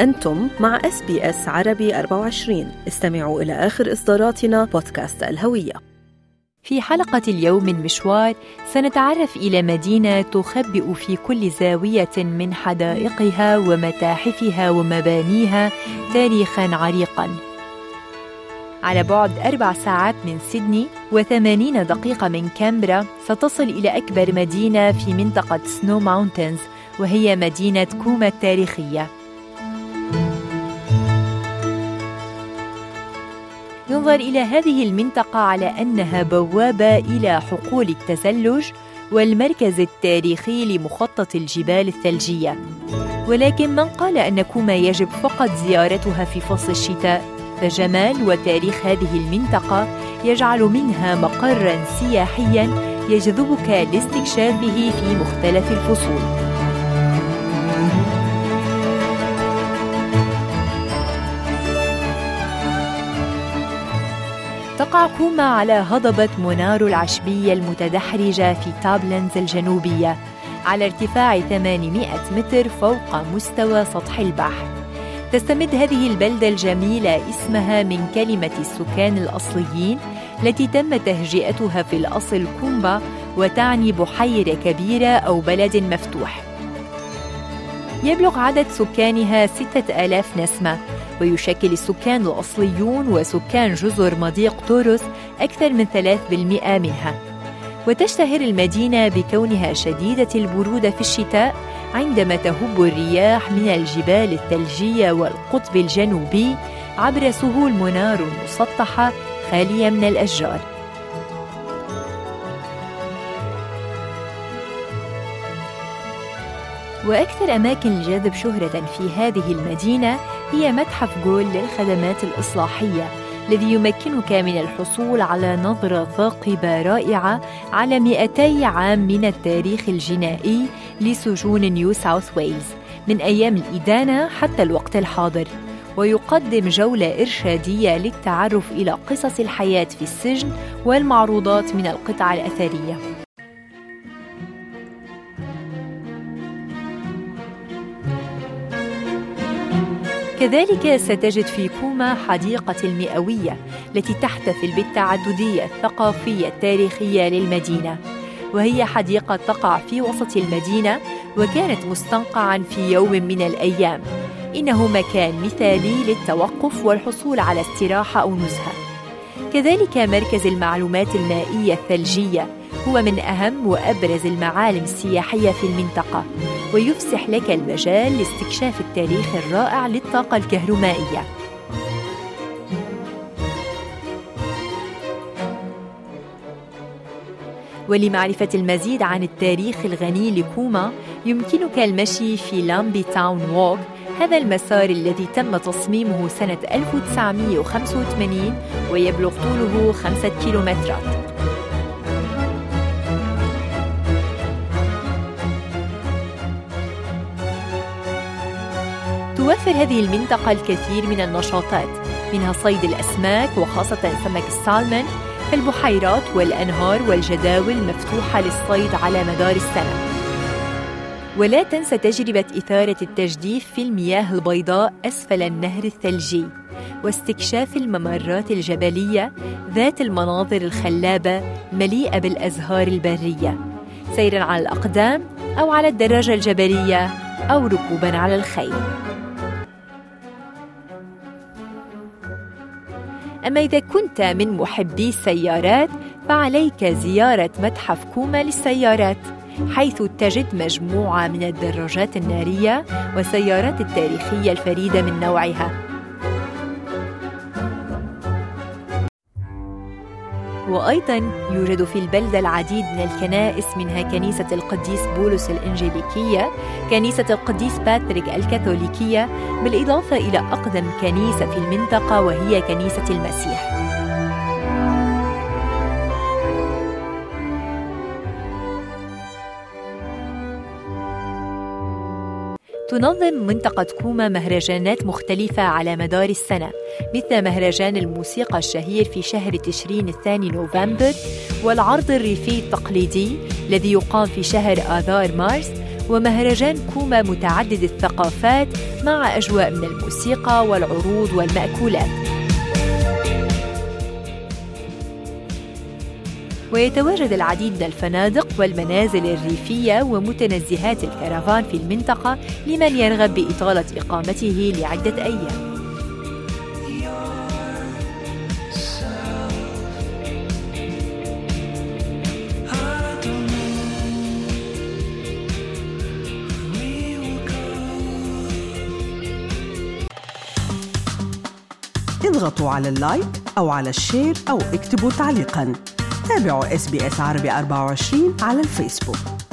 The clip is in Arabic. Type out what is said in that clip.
أنتم مع SBS عربي 24 استمعوا إلى آخر إصداراتنا بودكاست الهوية. في حلقة اليوم من مشوار سنتعرف إلى مدينة تخبئ في كل زاوية من حدائقها ومتاحفها ومبانيها تاريخا عريقا. على بعد أربع ساعات من سيدني وثمانين دقيقة من كانبرا ستصل إلى أكبر مدينة في منطقة Snowy Mountains وهي مدينة كوما التاريخية. ينظر إلى هذه المنطقة على أنها بوابة إلى حقول التزلج والمركز التاريخي لمخطط الجبال الثلجية. ولكن من قال أن كوما يجب فقط زيارتها في فصل الشتاء فجمال وتاريخ هذه المنطقة يجعل منها مقرا سياحيا يجذبك لاستكشافه في مختلف الفصول. تقع كوما على هضبة مونارو العشبية المتدحرجة في Tablelands الجنوبية على ارتفاع 800 متر فوق مستوى سطح البحر. تستمد هذه البلدة الجميلة اسمها من كلمة السكان الأصليين التي تم تهجئتها في الأصل كومبا وتعني بحيرة كبيرة أو بلد مفتوح. يبلغ عدد سكانها ستة آلاف نسمة. ويشكل السكان الأصليون وسكان جزر مضيق توروس أكثر من 3% منها. وتشتهر المدينة بكونها شديدة البرودة في الشتاء عندما تهب الرياح من الجبال الثلجية والقطب الجنوبي عبر سهول منار مسطحة خالية من الأشجار. وأكثر أماكن الجذب شهرة في هذه المدينة هي متحف جول للخدمات الإصلاحية الذي يمكنك من الحصول على نظرة ثاقبة رائعة على 200 عام من التاريخ الجنائي لسجون نيو ساوث ويلز من أيام الإدانة حتى الوقت الحاضر. ويقدم جولة إرشادية للتعرف إلى قصص الحياة في السجن والمعروضات من القطع الأثرية. كذلك ستجد في كوما حديقة المئوية التي تحتفل بالتعددية الثقافية التاريخية للمدينة. وهي حديقة تقع في وسط المدينة وكانت مستنقعا في يوم من الأيام. إنه مكان مثالي للتوقف والحصول على استراحة أو نزهة. كذلك مركز المعلومات المائية الثلجية هو من أهم وأبرز المعالم السياحية في المنطقة ويفسح لك المجال لاستكشاف التاريخ الرائع للطاقة الكهرومائية. ولمعرفة المزيد عن التاريخ الغني لكوما يمكنك المشي في Lambie Town Walk هذا المسار الذي تم تصميمه سنة 1985 ويبلغ طوله خمسة كيلومترات. توفر هذه المنطقة الكثير من النشاطات منها صيد الأسماك وخاصة سمك السالمون البحيرات والأنهار والجداول مفتوحة للصيد على مدار السنة. ولا تنسى تجربة إثارة التجديف في المياه البيضاء أسفل النهر الثلجي واستكشاف الممرات الجبلية ذات المناظر الخلابة مليئة بالأزهار البرية سيرا على الأقدام أو على الدراجة الجبلية أو ركوبا على الخيل. أما إذا كنت من محبي السيارات فعليك زيارة متحف كوما للسيارات حيث تجد مجموعة من الدراجات النارية والسيارات التاريخية الفريدة من نوعها. وأيضا يوجد في البلدة العديد من الكنائس منها كنيسة القديس بولس الإنجيليكية كنيسة القديس باتريك الكاثوليكية بالإضافة إلى أقدم كنيسة في المنطقة وهي كنيسة المسيح. تنظم منطقة كوما مهرجانات مختلفة على مدار السنة مثل مهرجان الموسيقى الشهير في شهر تشرين الثاني نوفمبر والعرض الريفي التقليدي الذي يقام في شهر آذار مارس ومهرجان كوما متعدد الثقافات مع أجواء من الموسيقى والعروض والمأكولات. ويتواجد العديد من الفنادق والمنازل الريفية ومتنزهات الكرفان في المنطقة لمن يرغب بإطالة إقامته لعدة أيام. اضغطوا على ال like أو على ال share أو اكتبوا تعليقاً. تابعوا SBS عربي 24 على الفيسبوك.